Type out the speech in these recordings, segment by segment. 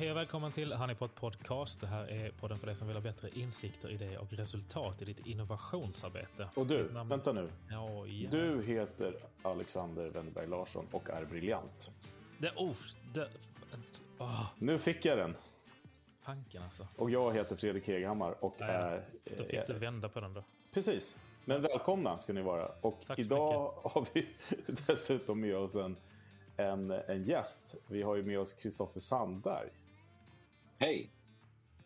Hej och välkommen till Honeypot Podcast. Det här är podden för dig som vill ha bättre insikter, idéer och resultat i ditt innovationsarbete. Och du, vänta nu. Ja, ja. Du heter Alexander Wennerberg Larsson och är briljant. Det, oh, det, oh, Nu fick jag den. fanken alltså. Och jag heter Fredrik Heghammar och Ja, är... Då fick du vända på den då. Precis. Men välkomna ska ni vara. Och Tack så idag har vi dessutom med oss en, en, en gäst. Vi har ju med oss Kristoffer Sandberg. Hej!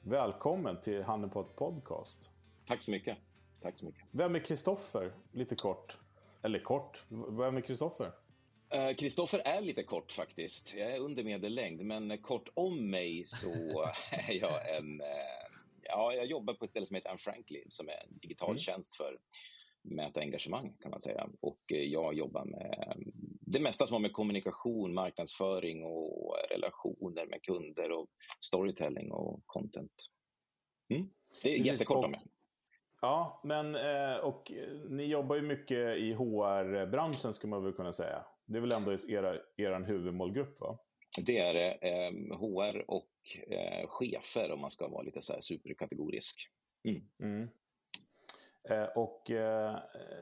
Välkommen till Honeypot Podcast. Tack så mycket. Tack så mycket. Vem är Kristoffer? Lite kort. Eller kort. Vem är Kristoffer? Eh, Kristoffer är lite kort faktiskt. Jag är under medellängd, men kort om mig så är jag en... eh, Ja, jag jobbar på ett ställe som heter Anne Frankly som är en digital Mm. tjänst för mäta engagemang kan man säga. Och eh, jag jobbar med det mesta som har med kommunikation, marknadsföring och relationer med kunder och storytelling och content. Mm. Det är Precis, jättekort om mig. Ja, men och, och eh, ni jobbar ju mycket i HR-branschen skulle man väl kunna säga. Det är väl ändå era, er huvudmålgrupp va? Det är det. Eh, HR och eh, chefer om man ska vara lite så superkategorisk. Mm. Eh, och eh,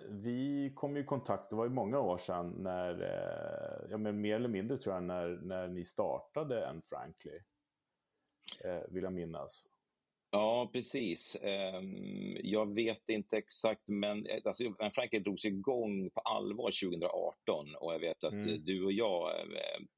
vi kom i kontakt, det var ju många år sedan, när, eh, ja, men mer eller mindre tror jag, när, när ni startade en Frankly. Eh, vill jag minnas. Ja, precis. Ehm, jag vet inte exakt, men eh, alltså, Frankrike drogs igång på allvar 2018 och jag vet att Mm. du och jag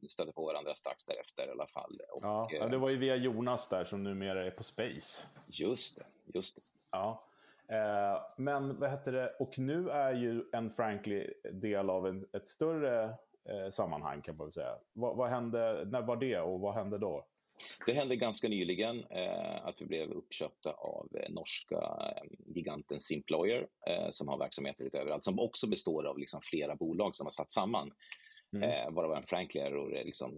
stötte på varandra strax därefter i alla fall. Och, Ja, det var ju via Jonas där som numera är på Space. Just det, just det. Ja. Eh, men vad heter det? Och nu är ju en Frankly del av en, ett större eh, sammanhang kan man väl säga. Vad, vad hände, när var det och vad hände då? Det hände ganska nyligen eh, att vi blev uppköpta av eh, norska eh, giganten Simployer eh, som har verksamheter lite överallt, som också består av liksom, flera bolag som har satt samman. Mm. Eh, varav en Frankly är liksom,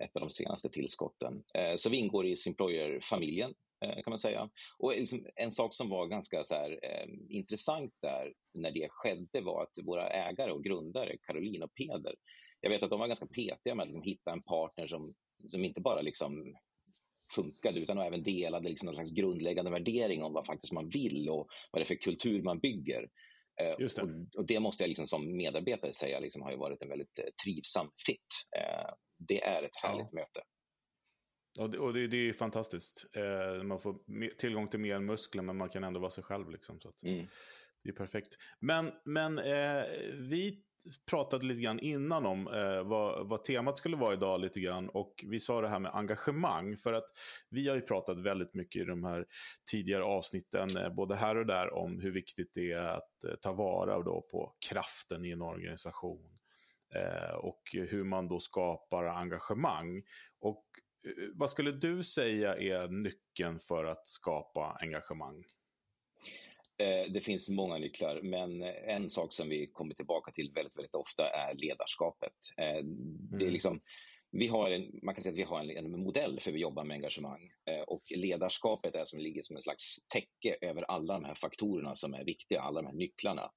ett av de senaste tillskotten. Så vi ingår i Simployer-familjen kan man säga. Och liksom, en sak som var ganska så här, eh, intressant där när det skedde var att våra ägare och grundare, Caroline och Peder, jag vet att de var ganska petiga med att liksom, hitta en partner som, som inte bara liksom funkade utan även delade liksom någon slags grundläggande värdering om vad faktiskt man vill och vad det är för kultur man bygger. Eh, det. Och, och det måste jag liksom som medarbetare säga liksom har varit en väldigt eh, trivsam fit. Eh, det är ett härligt möte. Och det, och det, det är ju fantastiskt. Eh, man får tillgång till mer muskler men man kan ändå vara sig själv. Liksom, så Mm. Det är perfekt. Men, men eh, vi pratade lite grann innan om eh, vad, vad temat skulle vara idag lite grann. Och vi sa det här med engagemang. För att vi har ju pratat väldigt mycket i de här tidigare avsnitten, eh, både här och där, om hur viktigt det är att eh, ta vara då på kraften i en organisation. Eh, och hur man då skapar engagemang. Och vad skulle du säga är nyckeln för att skapa engagemang? Eh, det finns många nycklar, men en sak som vi kommer tillbaka till väldigt, väldigt ofta är ledarskapet. Eh, det är Mm. liksom, vi har en, man kan säga att vi har en, en modell för hur vi jobbar med engagemang. Eh, och ledarskapet är som ligger som en slags täcke över alla de här faktorerna som är viktiga, alla de här nycklarna.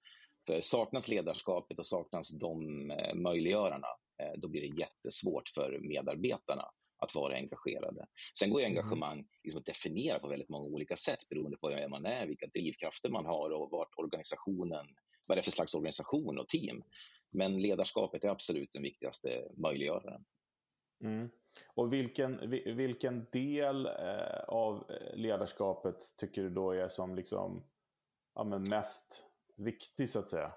För saknas ledarskapet och saknas de eh, möjliggörarna, eh, då blir det jättesvårt för medarbetarna att vara engagerade. Sen går ju engagemang liksom att definiera på väldigt många olika sätt beroende på vem man är, vilka drivkrafter man har och vart organisationen, vad det är för slags organisation och team. Men ledarskapet är absolut den viktigaste möjliggöraren. Mm. Och vilken, vi- vilken del eh, av ledarskapet tycker du då är som liksom, ja, men mest viktig så att säga?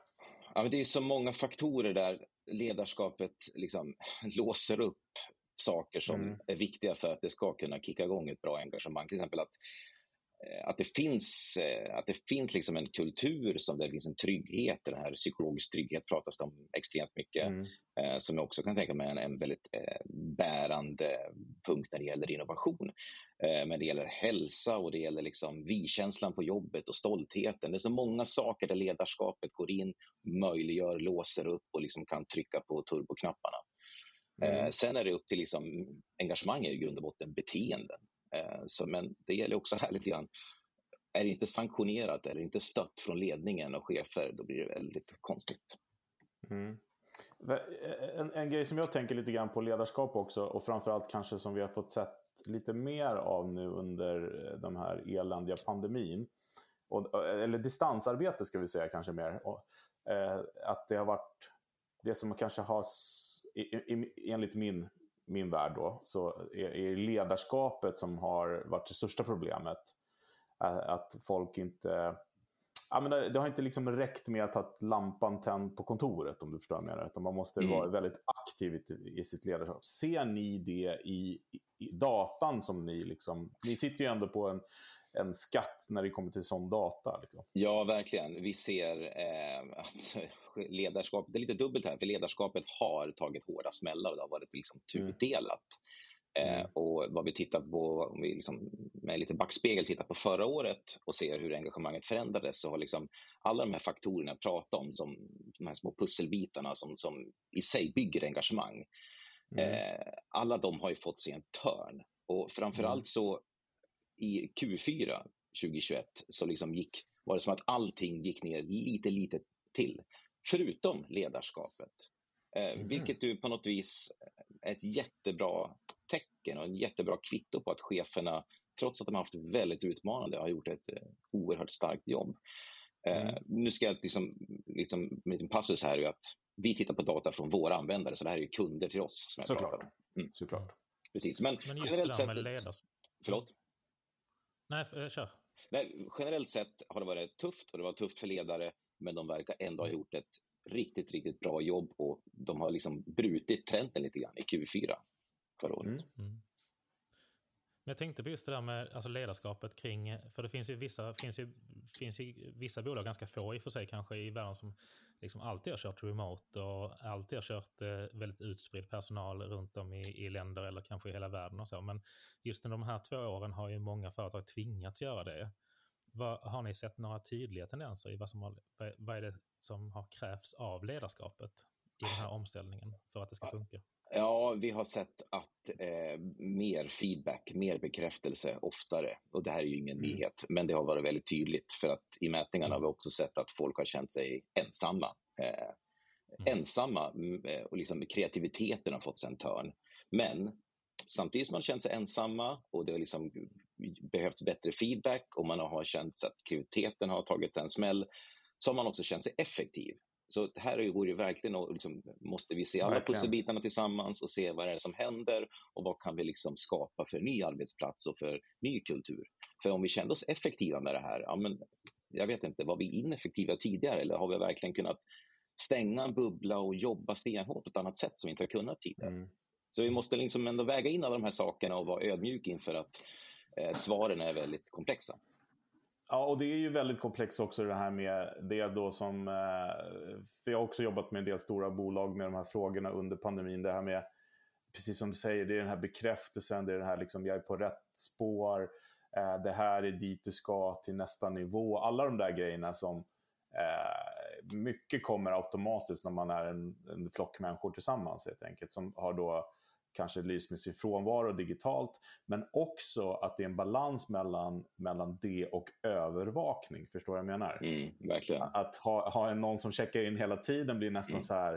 Ja, men det är så många faktorer där ledarskapet liksom låser upp saker som Mm. är viktiga för att det ska kunna kicka igång ett bra engagemang. Till exempel att, eh, att det finns, eh, att det finns liksom en kultur som där det finns en trygghet. Den här psykologisk trygghet pratas det om extremt mycket. Mm. eh, som jag också kan tänka mig är en, en väldigt eh, bärande punkt när det gäller innovation. Eh, men det gäller hälsa och det gäller liksom vi-känslan på jobbet och stoltheten. Det är så många saker där ledarskapet går in, möjliggör, låser upp och liksom kan trycka på turboknapparna. Eh, Mm. sen är det upp till liksom, engagemang är i grund och botten beteenden. Eh, så, men det gäller också här lite grann, är det inte sanktionerat eller inte stött från ledningen och chefer, då blir det väldigt konstigt. Mm. En, en grej som jag tänker lite grann på ledarskap också och framförallt kanske som vi har fått sett lite mer av nu under den här eländiga pandemin. Och, eller distansarbete ska vi säga kanske mer. Och, eh, att det har varit det som kanske har, enligt min, min värld då, så är, ledarskapet som har varit det största problemet. Att folk inte Ja, men det, har inte liksom räckt med att ha lampan tänd på kontoret, om du förstår vad jag menar. Utan man måste mm. vara väldigt aktiv i, i, sitt ledarskap. Ser ni det i, i, datan som ni liksom... Ni sitter ju ändå på en, en skatt när det kommer till sån data. Liksom. Ja, verkligen. Vi ser eh, att ledarskapet, det är lite dubbelt här, för ledarskapet har tagit hårda smällar och det har varit liksom tudelat. Mm. Eh, mm. och vad vi tittar på, om vi liksom med lite backspegel tittar på förra året och ser hur engagemanget förändrades så har liksom alla de här faktorerna jag pratat om, som de här små pusselbitarna som, som i sig bygger engagemang, mm. eh, alla de har ju fått sig en törn. Och framförallt mm. så i Q4 2021 så liksom gick, var det som att allting gick ner lite, lite till, förutom ledarskapet. Eh, mm. Vilket ju på något vis är ett jättebra tecken och en jättebra kvitto på att cheferna, trots att de har haft väldigt utmanande, har gjort ett eh, oerhört starkt jobb. Eh, mm. nu ska jag liksom, liksom, en liten passus här är att vi tittar på data från våra användare, så det här är ju kunder till oss. Som Såklart. Mm. Såklart. Precis. Men, Men just generellt det där med ledars... Förlåt? Nej, eh, kör. Nej, generellt sett har det varit tufft och det var tufft för ledare, men de verkar ändå ha mm. gjort ett riktigt, riktigt bra jobb och de har liksom brutit trenden lite grann i Q4 förra året. Mm. Mm. Men jag tänkte på just det där med alltså ledarskapet kring, för det finns ju vissa, finns ju, finns ju vissa bolag, ganska få i och för sig kanske i världen, som liksom alltid har kört remote och alltid har kört eh, väldigt utspridd personal runt om i, i länder eller kanske i hela världen och så. Men just under de här två åren har ju många företag tvingats göra det. Vad, har ni sett några tydliga tendenser i vad, som har, vad är det som har krävts av ledarskapet i den här omställningen för att det ska funka? Ja, vi har sett att eh, mer feedback, mer bekräftelse oftare. Och det här är ju ingen mm. nyhet, men det har varit väldigt tydligt för att i mätningarna mm. har vi också sett att folk har känt sig ensamma. Eh, mm. Ensamma mm, eh, och liksom kreativiteten har fått sig en törn. Men samtidigt som man känt sig ensamma och det har liksom behövts bättre feedback och man har känt att kreativiteten har tagit sig en smäll, så har man också känt sig effektiv. Så här vore det verkligen, liksom, måste vi se alla verkligen. pusselbitarna tillsammans och se vad det är som händer och vad kan vi liksom skapa för ny arbetsplats och för ny kultur. För om vi kände oss effektiva med det här, ja, men, jag vet inte, var vi ineffektiva tidigare eller har vi verkligen kunnat stänga en bubbla och jobba stenhårt på ett annat sätt som vi inte har kunnat tidigare? Mm. Så vi måste liksom ändå väga in alla de här sakerna och vara ödmjuka inför att eh, svaren är väldigt komplexa. Ja, och det är ju väldigt komplext också det här med det då som... Eh, för jag har också jobbat med en del stora bolag med de här frågorna under pandemin. Det här med, precis som du säger, det är den här bekräftelsen, det är den här liksom, jag är på rätt spår, eh, det här är dit du ska till nästa nivå. Alla de där grejerna som eh, mycket kommer automatiskt när man är en, en flock människor tillsammans helt enkelt. Som har då kanske lyst med sin frånvaro digitalt, men också att det är en balans mellan, mellan det och övervakning. Förstår du vad jag menar? Mm, verkligen. Att ha, ha någon som checkar in hela tiden blir nästan mm. så här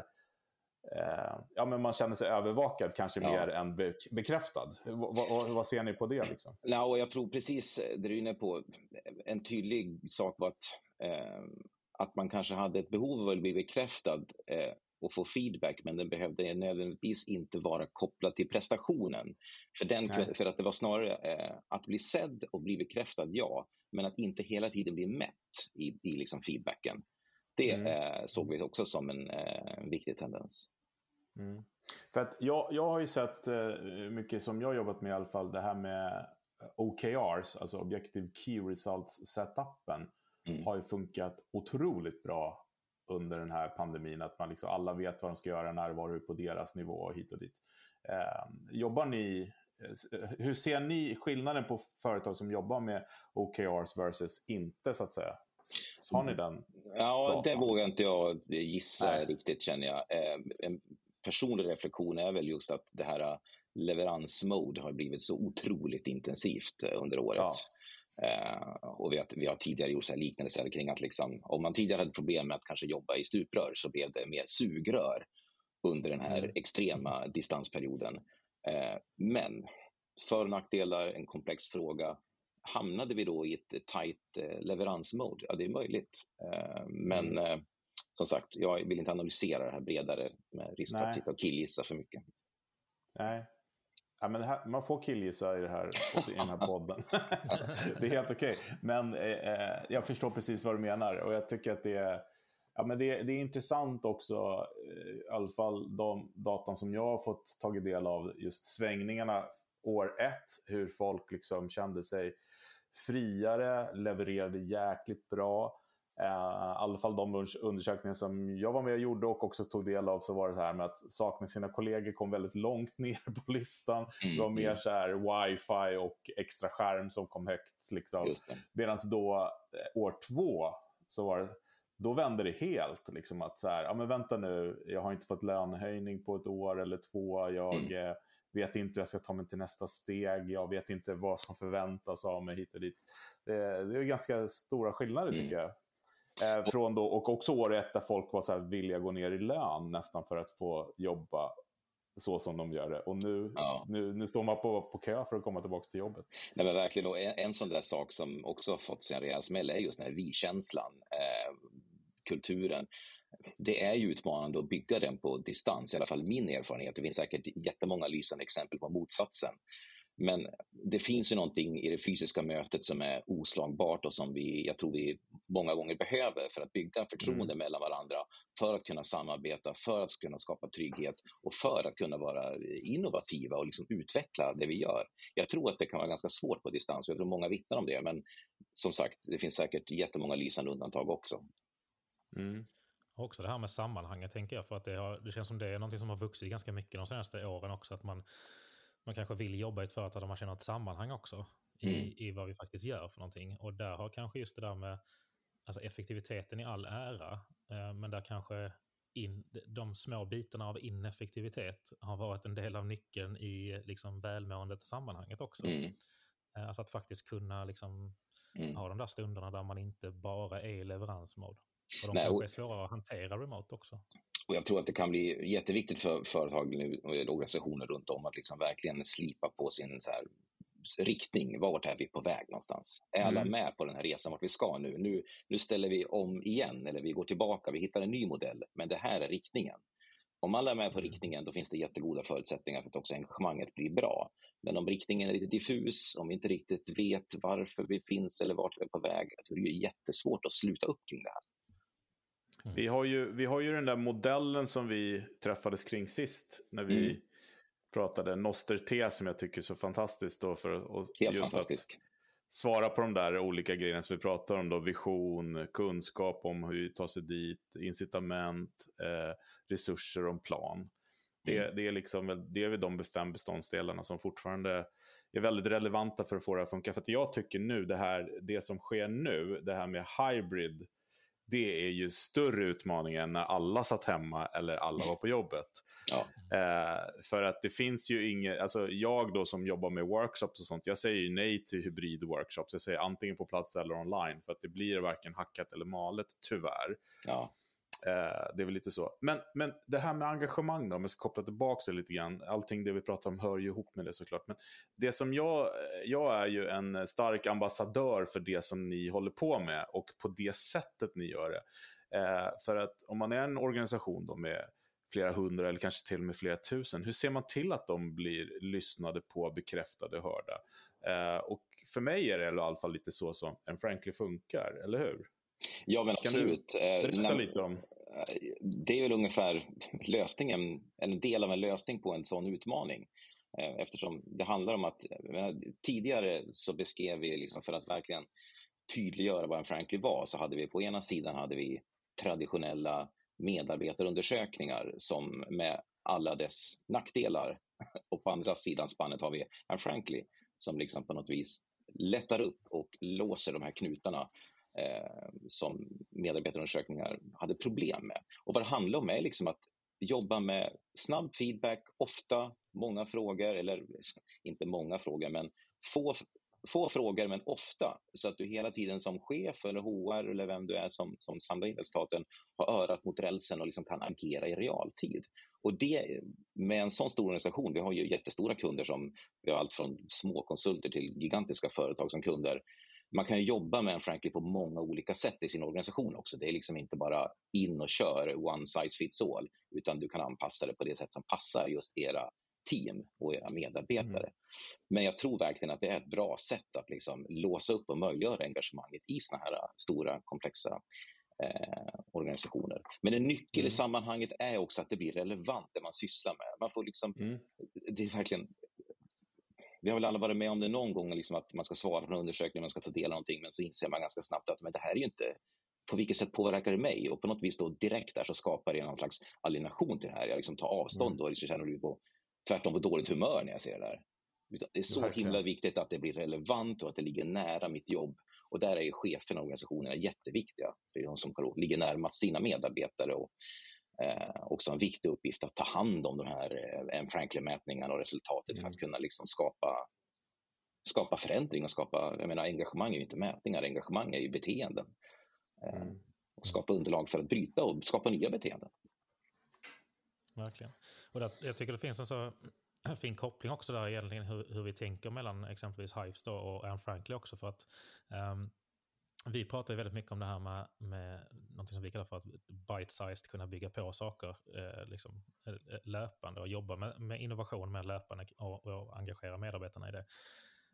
eh, ja, men man känner sig övervakad kanske ja. mer än be bekräftad. V vad ser ni på det? Liksom? Ja, jag tror precis det du är inne på. En tydlig sak var att, eh, att man kanske hade ett behov av att bli bekräftad eh, och få feedback, men den behövde nödvändigtvis inte vara kopplad till prestationen. För, den, för att det var snarare eh, att bli sedd och bli bekräftad, ja, men att inte hela tiden bli mätt i, i liksom feedbacken. Det mm. eh, såg vi också som en eh, viktig tendens. Mm. För att jag, jag har ju sett eh, mycket som jag jobbat med i alla fall, det här med OKRs, alltså Objective Key Results-setupen, mm. har ju funkat otroligt bra under den här pandemin. Att man liksom, alla vet vad de ska göra, när, var, hur på deras nivå och hit och dit. Eh, jobbar ni, eh, hur ser ni skillnaden på företag som jobbar med OKRs versus inte, så att säga? Har ni den Ja, datan? det vågar inte jag gissa Nej. riktigt, känner jag. Eh, en personlig reflektion är väl just att det här leveransmode har blivit så otroligt intensivt under året. Ja. Eh, och vi har, vi har tidigare gjort så liknande kring att liksom, om man tidigare hade problem med att kanske jobba i stuprör så blev det mer sugrör. under den här extrema distansperioden. Eh, men för och nackdelar, en komplex fråga. Hamnade vi då i ett tajt eh, leveransmode? Ja, det är möjligt. Eh, men mm. som sagt, jag vill inte analysera det här bredare med risk för att sitta och killgissa för mycket. Nej, Ja, men här, man får killgissa i, det här, i den här podden. det är helt okej. Okay. Men eh, eh, jag förstår precis vad du menar och jag tycker att det är, ja, men det, det är intressant också, eh, i alla fall de datan som jag har fått tagit del av, just svängningarna år ett, hur folk liksom kände sig friare, levererade jäkligt bra. Uh, I alla fall de undersökningar som jag var med och gjorde och också tog del av så var det här med att sakna sina kollegor kom väldigt långt ner på listan. Mm, det var mer så här wifi och extra skärm som kom högt. Liksom. Medan då eh, år två så var det, då vände det helt. Liksom att så här, ja men vänta nu, jag har inte fått lönehöjning på ett år eller två. Jag mm. eh, vet inte hur jag ska ta mig till nästa steg. Jag vet inte vad som förväntas av mig hit och dit. Det, det är ganska stora skillnader mm. tycker jag. Eh, från då, och också år ett där folk var så här villiga gå ner i lön nästan för att få jobba så som de gör det. Och nu, ja. nu, nu står man på, på kö för att komma tillbaka till jobbet. Nej, men verkligen. Och en, en sån där sak som också har fått sig en rejäl smäll är just den här vi-känslan, eh, kulturen. Det är ju utmanande att bygga den på distans, i alla fall min erfarenhet. Det finns säkert jättemånga lysande exempel på motsatsen. Men det finns ju någonting i det fysiska mötet som är oslagbart och som vi, jag tror vi många gånger behöver för att bygga förtroende mm. mellan varandra, för att kunna samarbeta, för att kunna skapa trygghet och för att kunna vara innovativa och liksom utveckla det vi gör. Jag tror att det kan vara ganska svårt på distans och jag tror många vittnar om det, men som sagt, det finns säkert jättemånga lysande undantag också. Mm. Också det här med sammanhanget tänker jag, för att det, har, det känns som det är någonting som har vuxit ganska mycket de senaste åren också, att man man kanske vill jobba i ett företag där man känner ett sammanhang också i, mm. i vad vi faktiskt gör för någonting. Och där har kanske just det där med alltså effektiviteten i all ära, eh, men där kanske in, de små bitarna av ineffektivitet har varit en del av nyckeln i liksom välmåendet i sammanhanget också. Mm. Eh, alltså att faktiskt kunna liksom mm. ha de där stunderna där man inte bara är i leveransmode. Och de Nej, kanske är svårare att hantera remote också. Och jag tror att det kan bli jätteviktigt för företag och organisationer runt om att liksom verkligen slipa på sin så här, riktning. Vart är vi på väg någonstans? Är alla mm. med på den här resan vart vi ska nu? nu? Nu ställer vi om igen eller vi går tillbaka, vi hittar en ny modell, men det här är riktningen. Om alla är med på mm. riktningen, då finns det jättegoda förutsättningar för att också engagemanget blir bra. Men om riktningen är lite diffus, om vi inte riktigt vet varför vi finns eller vart vi är på väg, då är det jättesvårt att sluta upp kring det här. Mm. Vi, har ju, vi har ju den där modellen som vi träffades kring sist. När vi mm. pratade Noster T som jag tycker är så fantastiskt. Då för att, Helt just fantastisk. Att svara på de där olika grejerna som vi pratar om. Då, vision, kunskap om hur vi tar sig dit, incitament, eh, resurser och en plan. Det, mm. det, är liksom, det är väl de fem beståndsdelarna som fortfarande är väldigt relevanta för att få det att funka. För att jag tycker nu, det, här, det som sker nu, det här med hybrid det är ju större utmaning än när alla satt hemma eller alla var på jobbet. Ja. Eh, för att det finns ju inget, alltså jag då som jobbar med workshops och sånt, jag säger ju nej till hybrid-workshops. Jag säger antingen på plats eller online, för att det blir varken hackat eller malet, tyvärr. Ja. Eh, det är väl lite så. Men, men det här med engagemang då, om jag ska koppla tillbaka det lite grann. Allting det vi pratar om hör ju ihop med det såklart. Men det som jag, jag är ju en stark ambassadör för det som ni håller på med och på det sättet ni gör det. Eh, för att om man är en organisation då med flera hundra eller kanske till och med flera tusen, hur ser man till att de blir lyssnade på, bekräftade, hörda? Eh, och för mig är det i alla fall lite så som en Frankly funkar, eller hur? Ja, men absolut. Kan du berätta eh, lite om? Det är väl ungefär lösningen, en del av en lösning på en sån utmaning. Eh, eftersom det handlar om att, tidigare så beskrev vi, liksom för att verkligen tydliggöra vad en Frankly var, så hade vi på ena sidan hade vi traditionella medarbetarundersökningar som med alla dess nackdelar. Och på andra sidan spannet har vi en Frankly som liksom på något vis lättar upp och låser de här knutarna eh, som medarbetarundersökningar hade problem med. Och vad det handlar om är liksom att jobba med snabb feedback, ofta många frågor, eller inte många frågor, men få, få frågor, men ofta, så att du hela tiden som chef eller HR eller vem du är som, som samlar in resultaten har örat mot rälsen och liksom kan agera i realtid. och det, med en sån stor organisation, vi har ju jättestora kunder som, vi har allt från småkonsulter till gigantiska företag som kunder. Man kan jobba med en Frankly på många olika sätt i sin organisation också. Det är liksom inte bara in och kör one size fits all, utan du kan anpassa det på det sätt som passar just era team och era medarbetare. Mm. Men jag tror verkligen att det är ett bra sätt att liksom låsa upp och möjliggöra engagemanget i såna här stora komplexa eh, organisationer. Men en nyckel mm. i sammanhanget är också att det blir relevant det man sysslar med. Man får liksom, mm. det är verkligen vi har väl alla varit med om det någon gång, liksom att man ska svara på en undersökning, man ska ta del av någonting, men så inser man ganska snabbt att men det här är ju inte, på vilket sätt påverkar det mig? Och på något vis då direkt där så skapar det någon slags alienation till det här. Jag liksom tar avstånd mm. och så känner du på, tvärtom på dåligt humör när jag ser det där. Det är så Verkligen. himla viktigt att det blir relevant och att det ligger nära mitt jobb. Och där är cheferna och organisationerna jätteviktiga. Det är de som ligger närmast sina medarbetare och eh, också en viktig uppgift att ta hand om de här eh, Franklin-mätningarna och resultatet mm. för att mm. kunna liksom skapa, skapa förändring och skapa, jag menar engagemang är ju inte mätningar, engagemang är ju beteenden. Eh, mm. Och skapa underlag för att bryta och skapa nya beteenden. Verkligen. Och där, jag tycker det finns en så fin koppling också där egentligen hur, hur vi tänker mellan exempelvis Hives och Anne Franklin också. För att um, vi pratar ju väldigt mycket om det här med, med något som vi kallar för att bite-sized kunna bygga på saker eh, liksom, eh, eh, löpande och jobba med, med innovation med löpande och, och engagera medarbetarna i det.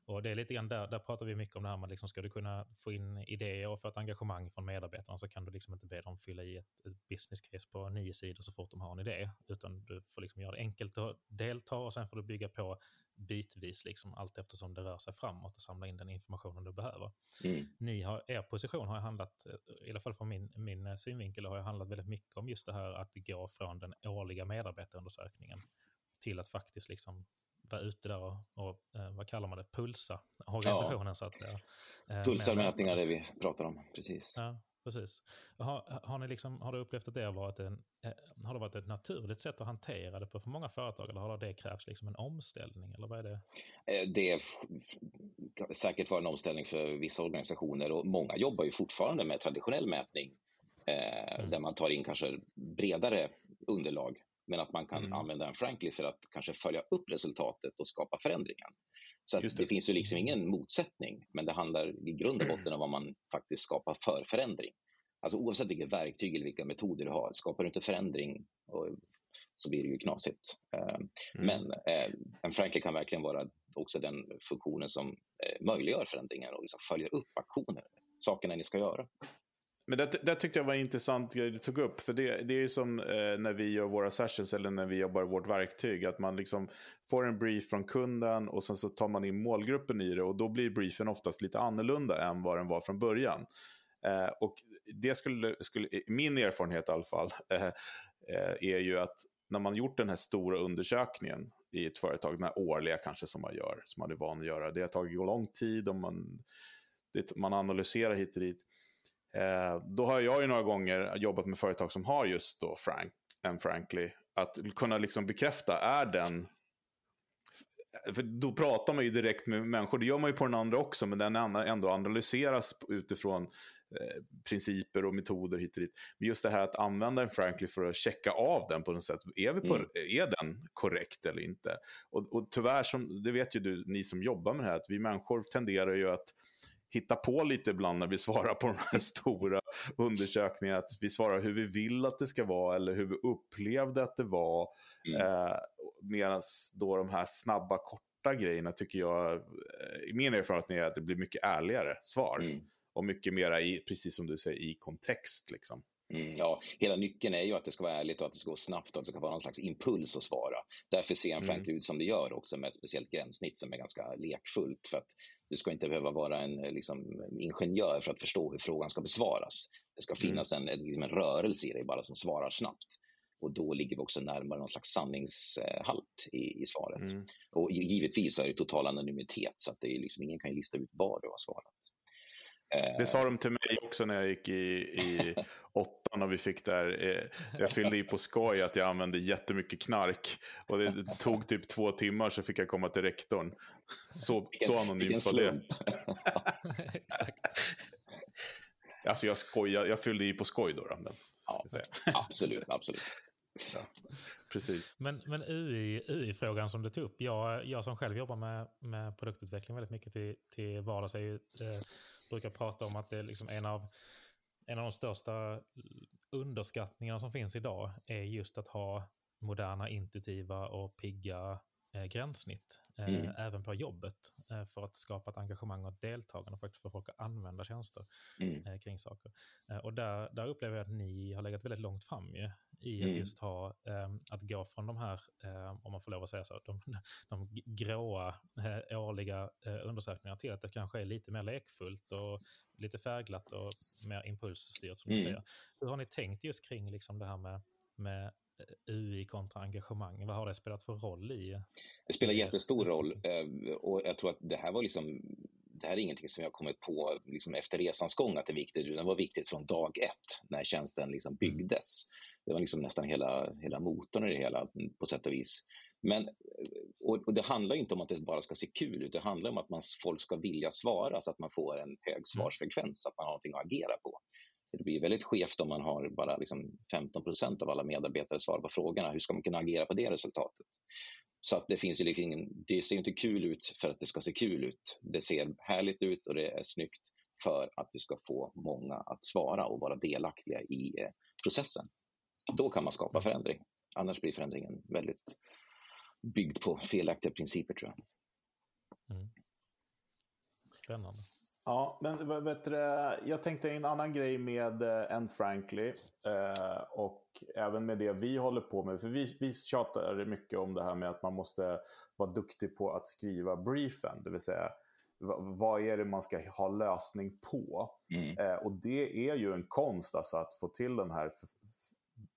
Och det är lite grann där, där pratar vi mycket om det här med liksom, ska du kunna få in idéer och få ett engagemang från medarbetarna så kan du liksom inte be dem fylla i ett, ett business case på nio sidor så fort de har en idé, utan du får liksom göra det enkelt att delta och sen får du bygga på bitvis liksom allt eftersom det rör sig framåt och samla in den informationen du behöver. Mm. Ni har, er position har handlat, i alla fall från min, min synvinkel, har handlat väldigt mycket om just det här att gå från den årliga medarbetarundersökningen till att faktiskt liksom vara ute där och, och eh, vad kallar man det, pulsa organisationen ja. så att säga. Eh, Pulsarmätningar är det vi pratar om, precis. Ja, precis. Har, har, ni liksom, har du upplevt att det har varit, en, eh, har det varit ett naturligt sätt att hantera det på för många företag eller har det krävts liksom en omställning? Eller vad är det? Det är säkert var en omställning för vissa organisationer och många jobbar ju fortfarande med traditionell mätning mm. där man tar in kanske bredare underlag men att man kan mm. använda en Frankly för att kanske följa upp resultatet och skapa förändringen. Så det. det. finns ju liksom ingen motsättning, men det handlar i grund och botten om vad man faktiskt skapar för förändring. Alltså oavsett vilket verktyg eller vilka metoder du har, skapar du inte förändring och, så blir det ju knasigt. Eh, mm. Men eh, en Frankly kan verkligen vara också den funktionen som eh, möjliggör förändringar och liksom följer upp aktioner, sakerna ni ska göra. Men det, det tyckte jag var en intressant grej du tog upp. För det, det är ju som eh, när vi gör våra sessions eller när vi jobbar vårt verktyg. Att man liksom får en brief från kunden och sen så tar man in målgruppen i det. Och då blir briefen oftast lite annorlunda än vad den var från början. Eh, och det skulle, skulle, min erfarenhet i alla fall, eh, eh, är ju att när man gjort den här stora undersökningen i ett företag, den här årliga kanske som man gör, som man är van att göra. Det har tagit lång tid och man, det, man analyserar hit och dit. Eh, då har jag ju några gånger jobbat med företag som har just då Frank, en Frankly. Att kunna liksom bekräfta, är den... För då pratar man ju direkt med människor, det gör man ju på den andra också, men den ändå analyseras utifrån eh, principer och metoder hit och dit. Men just det här att använda en Frankly för att checka av den på något sätt. Är, vi på, mm. är den korrekt eller inte? Och, och tyvärr, som, det vet ju du, ni som jobbar med det här, att vi människor tenderar ju att hitta på lite ibland när vi svarar på de här stora undersökningarna. Att vi svarar hur vi vill att det ska vara eller hur vi upplevde att det var. Mm. Eh, Medan då de här snabba, korta grejerna tycker jag, eh, i min erfarenhet är att det blir mycket ärligare svar. Mm. Och mycket mera, i, precis som du säger, i kontext. Liksom. Mm, ja, hela nyckeln är ju att det ska vara ärligt och att det ska gå snabbt och att det ska vara någon slags impuls att svara. Därför ser en Frank mm. ut som det gör också med ett speciellt gränssnitt som är ganska lekfullt. För att du ska inte behöva vara en liksom, ingenjör för att förstå hur frågan ska besvaras. Det ska mm. finnas en, liksom en rörelse i dig bara som svarar snabbt. Och då ligger vi också närmare någon slags sanningshalt i, i svaret. Mm. Och givetvis är det total anonymitet så att det är liksom, ingen kan lista ut vad du har svarat. Det sa de till mig också när jag gick i, i åttan och vi fick där. Eh, jag fyllde i på skoj att jag använde jättemycket knark. Och det tog typ två timmar så fick jag komma till rektorn. Så, så anonymt var det. alltså jag skojar, jag fyllde i på skoj då. då ja, absolut, absolut. Ja, precis. Men, men UI, UI-frågan som du tog upp. Jag, jag som själv jobbar med, med produktutveckling väldigt mycket till, till vardags är ju, eh, brukar prata om att det är liksom en av en av de största underskattningarna som finns idag är just att ha moderna, intuitiva och pigga eh, gränssnitt. Eh, mm. Även på jobbet. Eh, för att skapa ett engagemang och ett deltagande faktiskt få folk att använda tjänster mm. Eh, kring saker. Eh, och där, där upplever jag att ni har legat väldigt långt fram ju, i mm. att just ha, ehm, att gå från de här, ehm, om man får lov att säga så, de, de gråa årliga undersökningarna till att det kanske är lite mer lekfullt och lite färgglatt och mer impulsstyrt som du mm. säger. Hur har ni tänkt just kring liksom det här med, med UI kontra engagemang? Vad har det spelat för roll i? Det spelar jättestor roll eh, och jag tror att det här var liksom det här är ingenting som jag kommit på liksom efter resans gång att det är viktigt, utan det var viktigt från dag ett när tjänsten liksom byggdes. Det var liksom nästan hela, hela motorn i det hela på sätt och vis. Men, och, det handlar inte om att det bara ska se kul ut, det handlar om att man, folk ska vilja svara så att man får en hög svarsfrekvens, så att man har någonting att agera på. Det blir väldigt skevt om man har bara liksom 15 procent av alla medarbetare svarar på frågorna. Hur ska man kunna agera på det resultatet? Så att det, finns ju liksom ingen, det ser inte kul ut för att det ska se kul ut. Det ser härligt ut och det är snyggt för att vi ska få många att svara och vara delaktiga i eh, processen. Då kan man skapa förändring. Annars blir förändringen väldigt byggd på felaktiga principer tror jag. Mm. Spännande. Ja, men vet du, jag tänkte en annan grej med uh, Anne Frankly uh, och även med det vi håller på med. För vi, vi tjatar mycket om det här med att man måste vara duktig på att skriva briefen, det vill säga vad är det man ska ha lösning på? Mm. Uh, och det är ju en konst alltså, att få till den här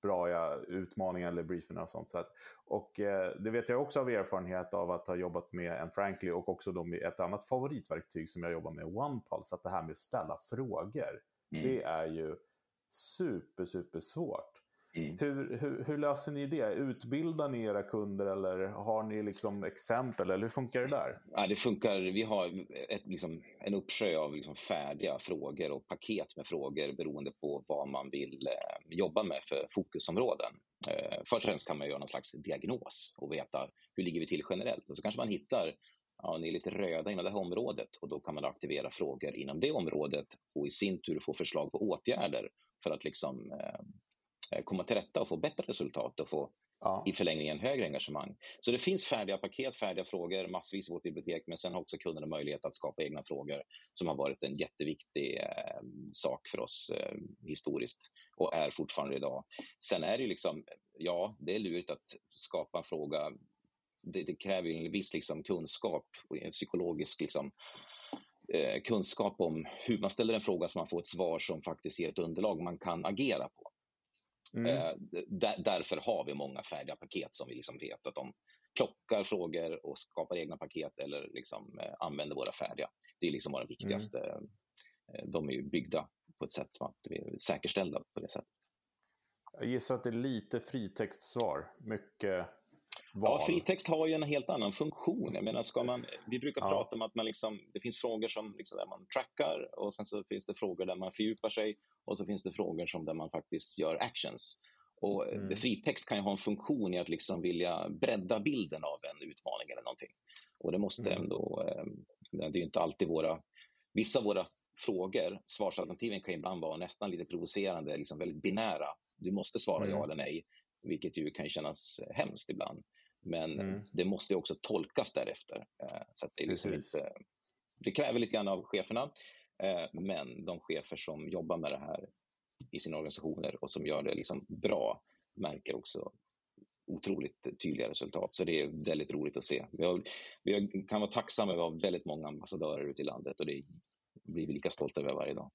bra utmaningar eller briefingar och sånt. Så att, och eh, det vet jag också av erfarenhet av att ha jobbat med en Frankly och också då med ett annat favoritverktyg som jag jobbar med, OnePulse. Att det här med att ställa frågor, mm. det är ju super, super svårt. Mm. Hur, hur, hur, löser ni det? Utbildar ni era kunder eller har ni liksom exempel? Eller hur funkar det där? Ja, det funkar. Vi har ett, liksom, en uppsjö av liksom färdiga frågor och paket med frågor beroende på vad man vill eh, jobba med för fokusområden. Eh, först och främst kan man göra någon slags diagnos och veta hur ligger vi till generellt. Och så kanske man hittar ja, ni är lite röda inom det här området och då kan man aktivera frågor inom det området och i sin tur få förslag på åtgärder för att liksom, eh, komma till rätta och få bättre resultat och få ja. i förlängningen högre engagemang. Så det finns färdiga paket, färdiga frågor massvis i vårt bibliotek, men sen har också kunderna möjlighet att skapa egna frågor som har varit en jätteviktig eh, sak för oss eh, historiskt och är fortfarande idag. Sen är det liksom, ja, det är lurigt att skapa en fråga. Det, det kräver en viss liksom, kunskap, en psykologisk liksom, eh, kunskap om hur man ställer en fråga så man får ett svar som faktiskt ger ett underlag man kan agera på. Mm. Eh, därför har vi många färdiga paket som vi liksom vet att de plockar frågor och skapar egna paket eller liksom, eh, använder våra färdiga. Det är liksom våra viktigaste. Mm. De är ju byggda på ett sätt som att vi är säkerställda på det sättet. Jag gissar att det är lite fritextsvar, mycket val. Ja, fritext har ju en helt annan funktion. Jag menar, ska man, vi brukar ja. prata om att man liksom, det finns frågor som liksom där man trackar och sen så finns det frågor där man fördjupar sig och så finns det frågor som där man faktiskt gör actions. Och eh, mm. Fritext kan ju ha en funktion i att liksom vilja bredda bilden av en utmaning eller någonting. Och det måste mm. ändå, eh, det är ju inte alltid våra, vissa av våra frågor, svarsalternativen kan ibland vara nästan lite provocerande, liksom väldigt binära. Du måste svara mm. ja eller nej, vilket ju kan kännas hemskt ibland. Men mm. det måste också tolkas därefter. Eh, så det, är liksom inte, det kräver lite grann av cheferna. Eh, men de chefer som jobbar med det här i sina organisationer och som gör det liksom bra märker också otroligt tydliga resultat. Så det är väldigt roligt att se. Vi, har, vi kan vara tacksamma över att ha väldigt många ambassadörer ute i landet och det blir vi lika stolta över varje dag.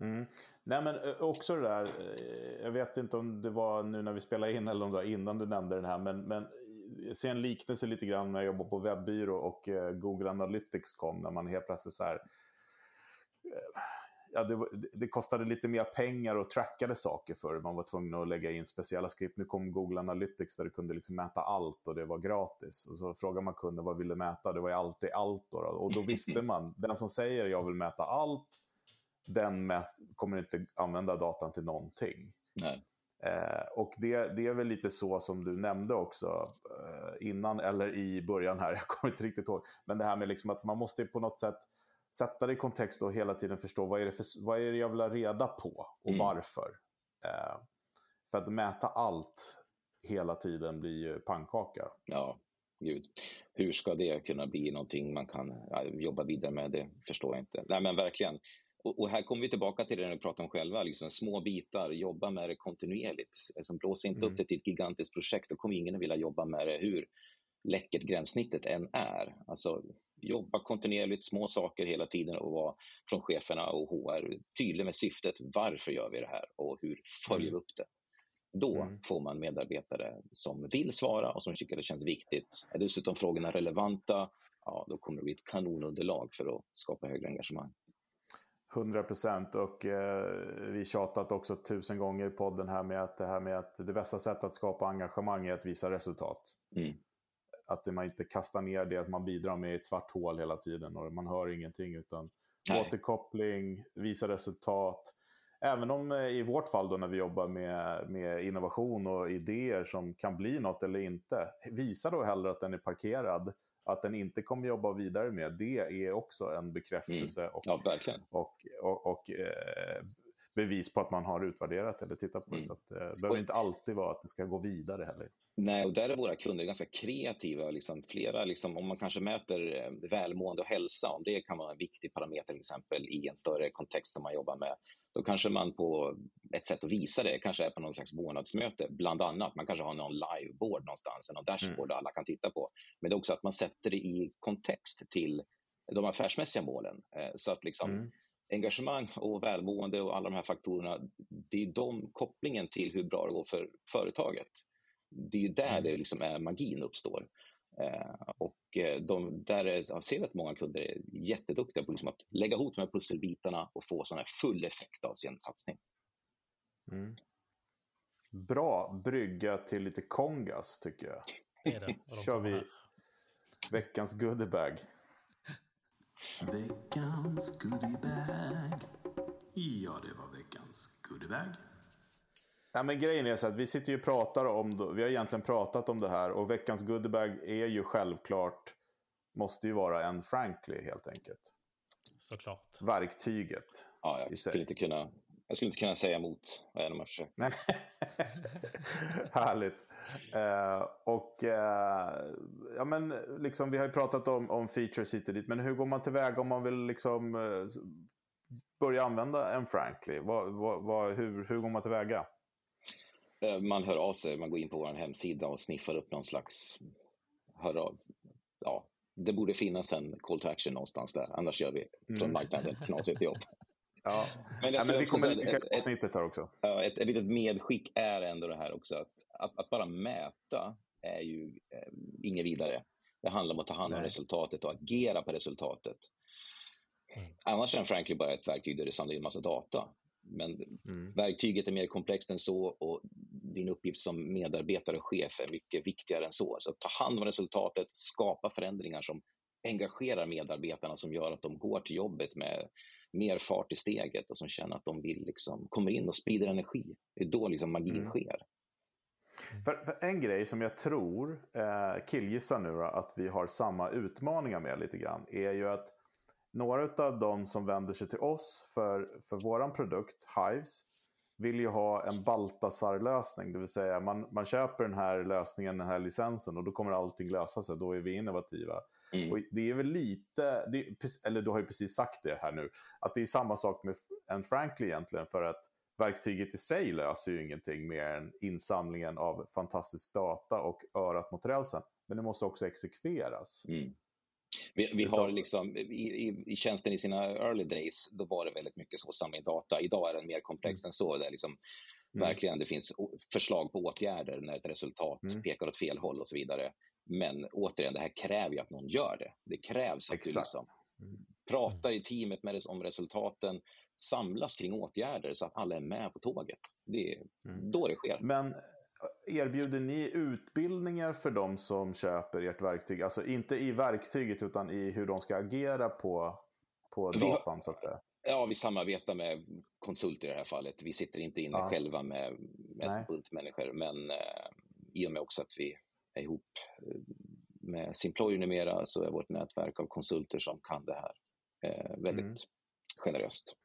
Mm. Nej men eh, också det där, eh, jag vet inte om det var nu när vi spelade in eller om det var innan du nämnde den här, men, men jag ser en liknelse lite grann när jag jobbade på webbyrå och Google Analytics kom, när man helt plötsligt så här, ja, det, det, kostade lite mer pengar och trackade saker för Man var tvungen att lägga in speciella skript. Nu kom Google Analytics där du kunde liksom mäta allt och det var gratis. Och så frågade man kunden vad vill du mäta? Det var ju alltid allt. Då, Och då visste man, den som säger jag vill mäta allt, den mät, kommer inte använda datan till någonting. Nej. Eh, och det, det är väl lite så som du nämnde också eh, innan, eller i början här, jag kommer inte riktigt ihåg. Men det här med liksom att man måste på något sätt sätta det i kontext och hela tiden förstå vad är det, för, vad är jag vill ha reda på och mm. varför. Eh, för att mäta allt hela tiden blir ju pannkaka. Ja, gud. Hur ska det kunna bli någonting man kan jobba vidare med? Det förstår jag inte. Nej, men verkligen. Och, och här kommer vi tillbaka till det vi pratar om själva, liksom, små bitar, jobba med det kontinuerligt. Alltså, blås inte mm. upp det till ett gigantiskt projekt, då kommer ingen att vilja jobba med det hur läckert gränssnittet än är. Alltså, jobba kontinuerligt, små saker hela tiden och vara från cheferna och HR tydlig med syftet. Varför gör vi det här och hur följer vi mm. upp det? Då mm. får man medarbetare som vill svara och som tycker det känns viktigt. Är dessutom frågorna relevanta, ja, då kommer det bli ett kanonunderlag för att skapa högre engagemang. 100 procent och eh, vi tjatat också tusen gånger i podden här med att det här med att det bästa sättet att skapa engagemang är att visa resultat. Mm. Att man inte kastar ner det att man bidrar med ett svart hål hela tiden och man hör ingenting utan Nej. återkoppling, visa resultat. Även om eh, i vårt fall då när vi jobbar med, med innovation och idéer som kan bli något eller inte, visa då hellre att den är parkerad att den inte kommer jobba vidare med, det är också en bekräftelse mm. och, ja, och, och, och eh, bevis på att man har utvärderat eller tittat på det. Mm. Så att, eh, det behöver inte alltid vara att det ska gå vidare heller. Nej, och där är våra kunder ganska kreativa. Liksom, flera, liksom, om man kanske mäter eh, välmående och hälsa, om det kan vara en viktig parameter till exempel i en större kontext som man jobbar med, då kanske man på ett sätt att visa det kanske är på någon slags månadsmöte, bland annat. Man kanske har någon liveboard någonstans, någon dashboard mm. alla kan titta på. Men det är också att man sätter det i kontext till de affärsmässiga målen. Eh, så att liksom, mm. Engagemang och välmående och alla de här faktorerna, det är de kopplingen till hur bra det går för företaget. Det är ju där mm. det liksom är magin uppstår. Eh, och eh, de, där är, jag ser att många kunder är jätteduktiga på liksom att lägga ihop de här pusselbitarna och få sån full effekt av sin satsning. Mm. Bra brygga till lite kongas tycker jag. Det är det. kör vi veckans goodiebag. Veckans goodiebag. Ja, det var veckans goodiebag. Ja, men grejen är så att vi sitter ju och pratar om, vi har egentligen pratat om det här och veckans goodiebag är ju självklart, måste ju vara en Frankly helt enkelt. Såklart. Verktyget. Ja, jag skulle inte kunna, jag skulle inte kunna säga emot, om jag försöker. Härligt. Uh, och uh, ja, men liksom, vi har ju pratat om, om features hit och dit, men hur går man tillväga om man vill liksom, uh, börja använda en Frankly? Vad, vad, vad, hur, hur går man tillväga? Eh, man hör av sig, man går in på vår hemsida och sniffar upp någon slags... Hör av, ja, det borde finnas en call to action någonstans där, annars gör vi från mm. marknaden ett knasigt jobb. Ja, men, ja, men vi kommer länka avsnittet här också. Ett, ett, ett litet medskick är ändå det här också att, att, att bara mäta är ju eh, inget vidare. Det handlar om att ta hand om Nej. resultatet och agera på resultatet. Mm. Annars är en Frankly bara ett verktyg där du samlar in massa data. Men mm. verktyget är mer komplext än så och din uppgift som medarbetare och chef är mycket viktigare än så. Så ta hand om resultatet, skapa förändringar som engagerar medarbetarna som gör att de går till jobbet med mer fart i steget och som känner att de vill liksom komma in och sprider energi. Det är då liksom magin mm. sker. För, för, en grej som jag tror, eh, killgissar nu då, att vi har samma utmaningar med lite grann, är ju att några av de som vänder sig till oss för, för vår produkt, Hives, vill ju ha en Baltasar-lösning. Det vill säga man, man köper den här lösningen, den här licensen och då kommer allting lösa sig. Då är vi innovativa. Mm. Och det är väl lite, det, eller du har ju precis sagt det här nu, att det är samma sak med en Frankly egentligen. För att verktyget i sig löser ju ingenting mer än insamlingen av fantastisk data och örat mot rälsen. Men det måste också exekveras. Mm. Vi, vi har liksom, i, i, i, tjänsten i sina early days, då var det väldigt mycket så, samla in data. Idag är den mer komplex mm. än så. Där liksom, mm. verkligen det finns förslag på åtgärder när ett resultat mm. pekar åt fel håll och så vidare. Men återigen, det här kräver ju att någon gör det. Det krävs att Exakt. du liksom pratar i teamet med om resultaten, samlas kring åtgärder så att alla är med på tåget. Det är mm. då det sker. Men erbjuder ni utbildningar för de som köper ert verktyg? Alltså inte i verktyget utan i hur de ska agera på, på datan har, så att säga? Ja, vi samarbetar med konsulter i det här fallet. Vi sitter inte inne ja. själva med, med en bunt människor. Men eh, i och med också att vi ihop eh, med Simployer numera så är vårt nätverk av konsulter som kan det här eh, väldigt mm. generöst.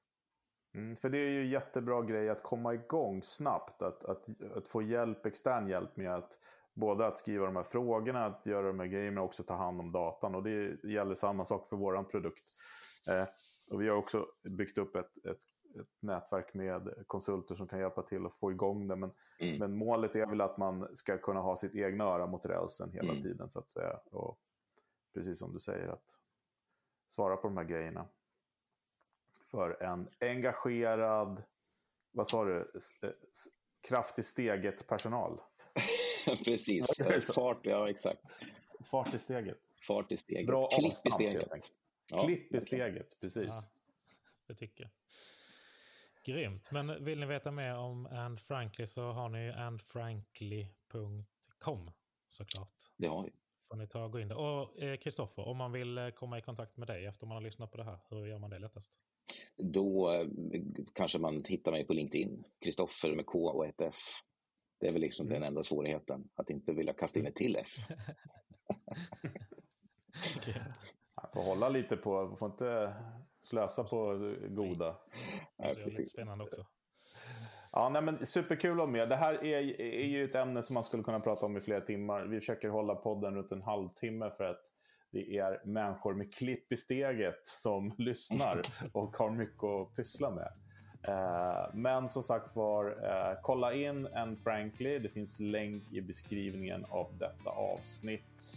Mm, för det är ju jättebra grej att komma igång snabbt. Att, att, att få hjälp, extern hjälp med att både att skriva de här frågorna, att göra de här grejerna och också ta hand om datan. Och det gäller samma sak för vår produkt. Eh, och vi har också byggt upp ett, ett, ett, nätverk med konsulter som kan hjälpa till att få igång det. Men, mm. men målet är väl att man ska kunna ha sitt egna öra mot rälsen hela mm. tiden så att säga. Och precis som du säger, att svara på de här grejerna. För en engagerad, vad sa du, eh, kraft i steget personal. Precis, fart, ja exakt. Fart i steget. Fart i steget. Bra Klipp i steget. Ja, Klipp i steget, precis. Ja, det tycker jag. Grymt. Men vill ni veta mer om Anne Frankly så har ni annefrankly.com såklart. Det har vi. Får ni ta och gå in där. Och Kristoffer, eh, om man vill eh, komma i kontakt med dig efter man har lyssnat på det här, hur gör man det lättast? Då eh, kanske man hittar mig på LinkedIn. Kristoffer med K och ett F. Det är väl liksom mm. den enda svårigheten, att inte vilja kasta in ett till F. Man får hålla lite på, man får inte slösa på goda. Nej, precis. Spännande också. Ja, nej, men superkul att vara med. Det här är, är ju ett ämne som man skulle kunna prata om i flera timmar. Vi försöker hålla podden runt en halvtimme för att det är människor med klipp i steget som lyssnar och har mycket att pyssla med. Eh, men som sagt var, eh, kolla in en Frankly. Det finns länk i beskrivningen av detta avsnitt.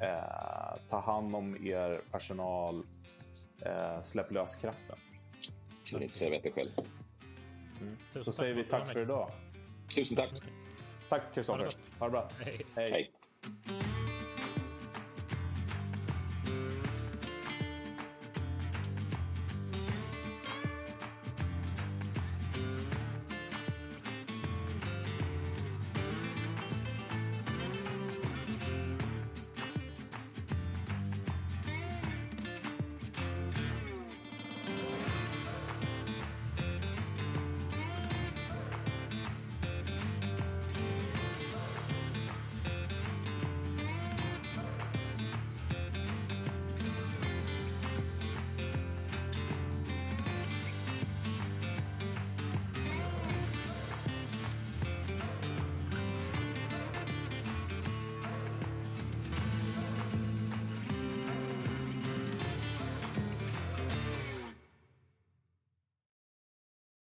Eh, ta hand om er personal. Eh, släpp lös kraften. Kan inte säga bättre själv. Mm. Så säger vi tack för idag. Tusen tack. Tack Kristoffer. Ha det bra. Hej. Hej.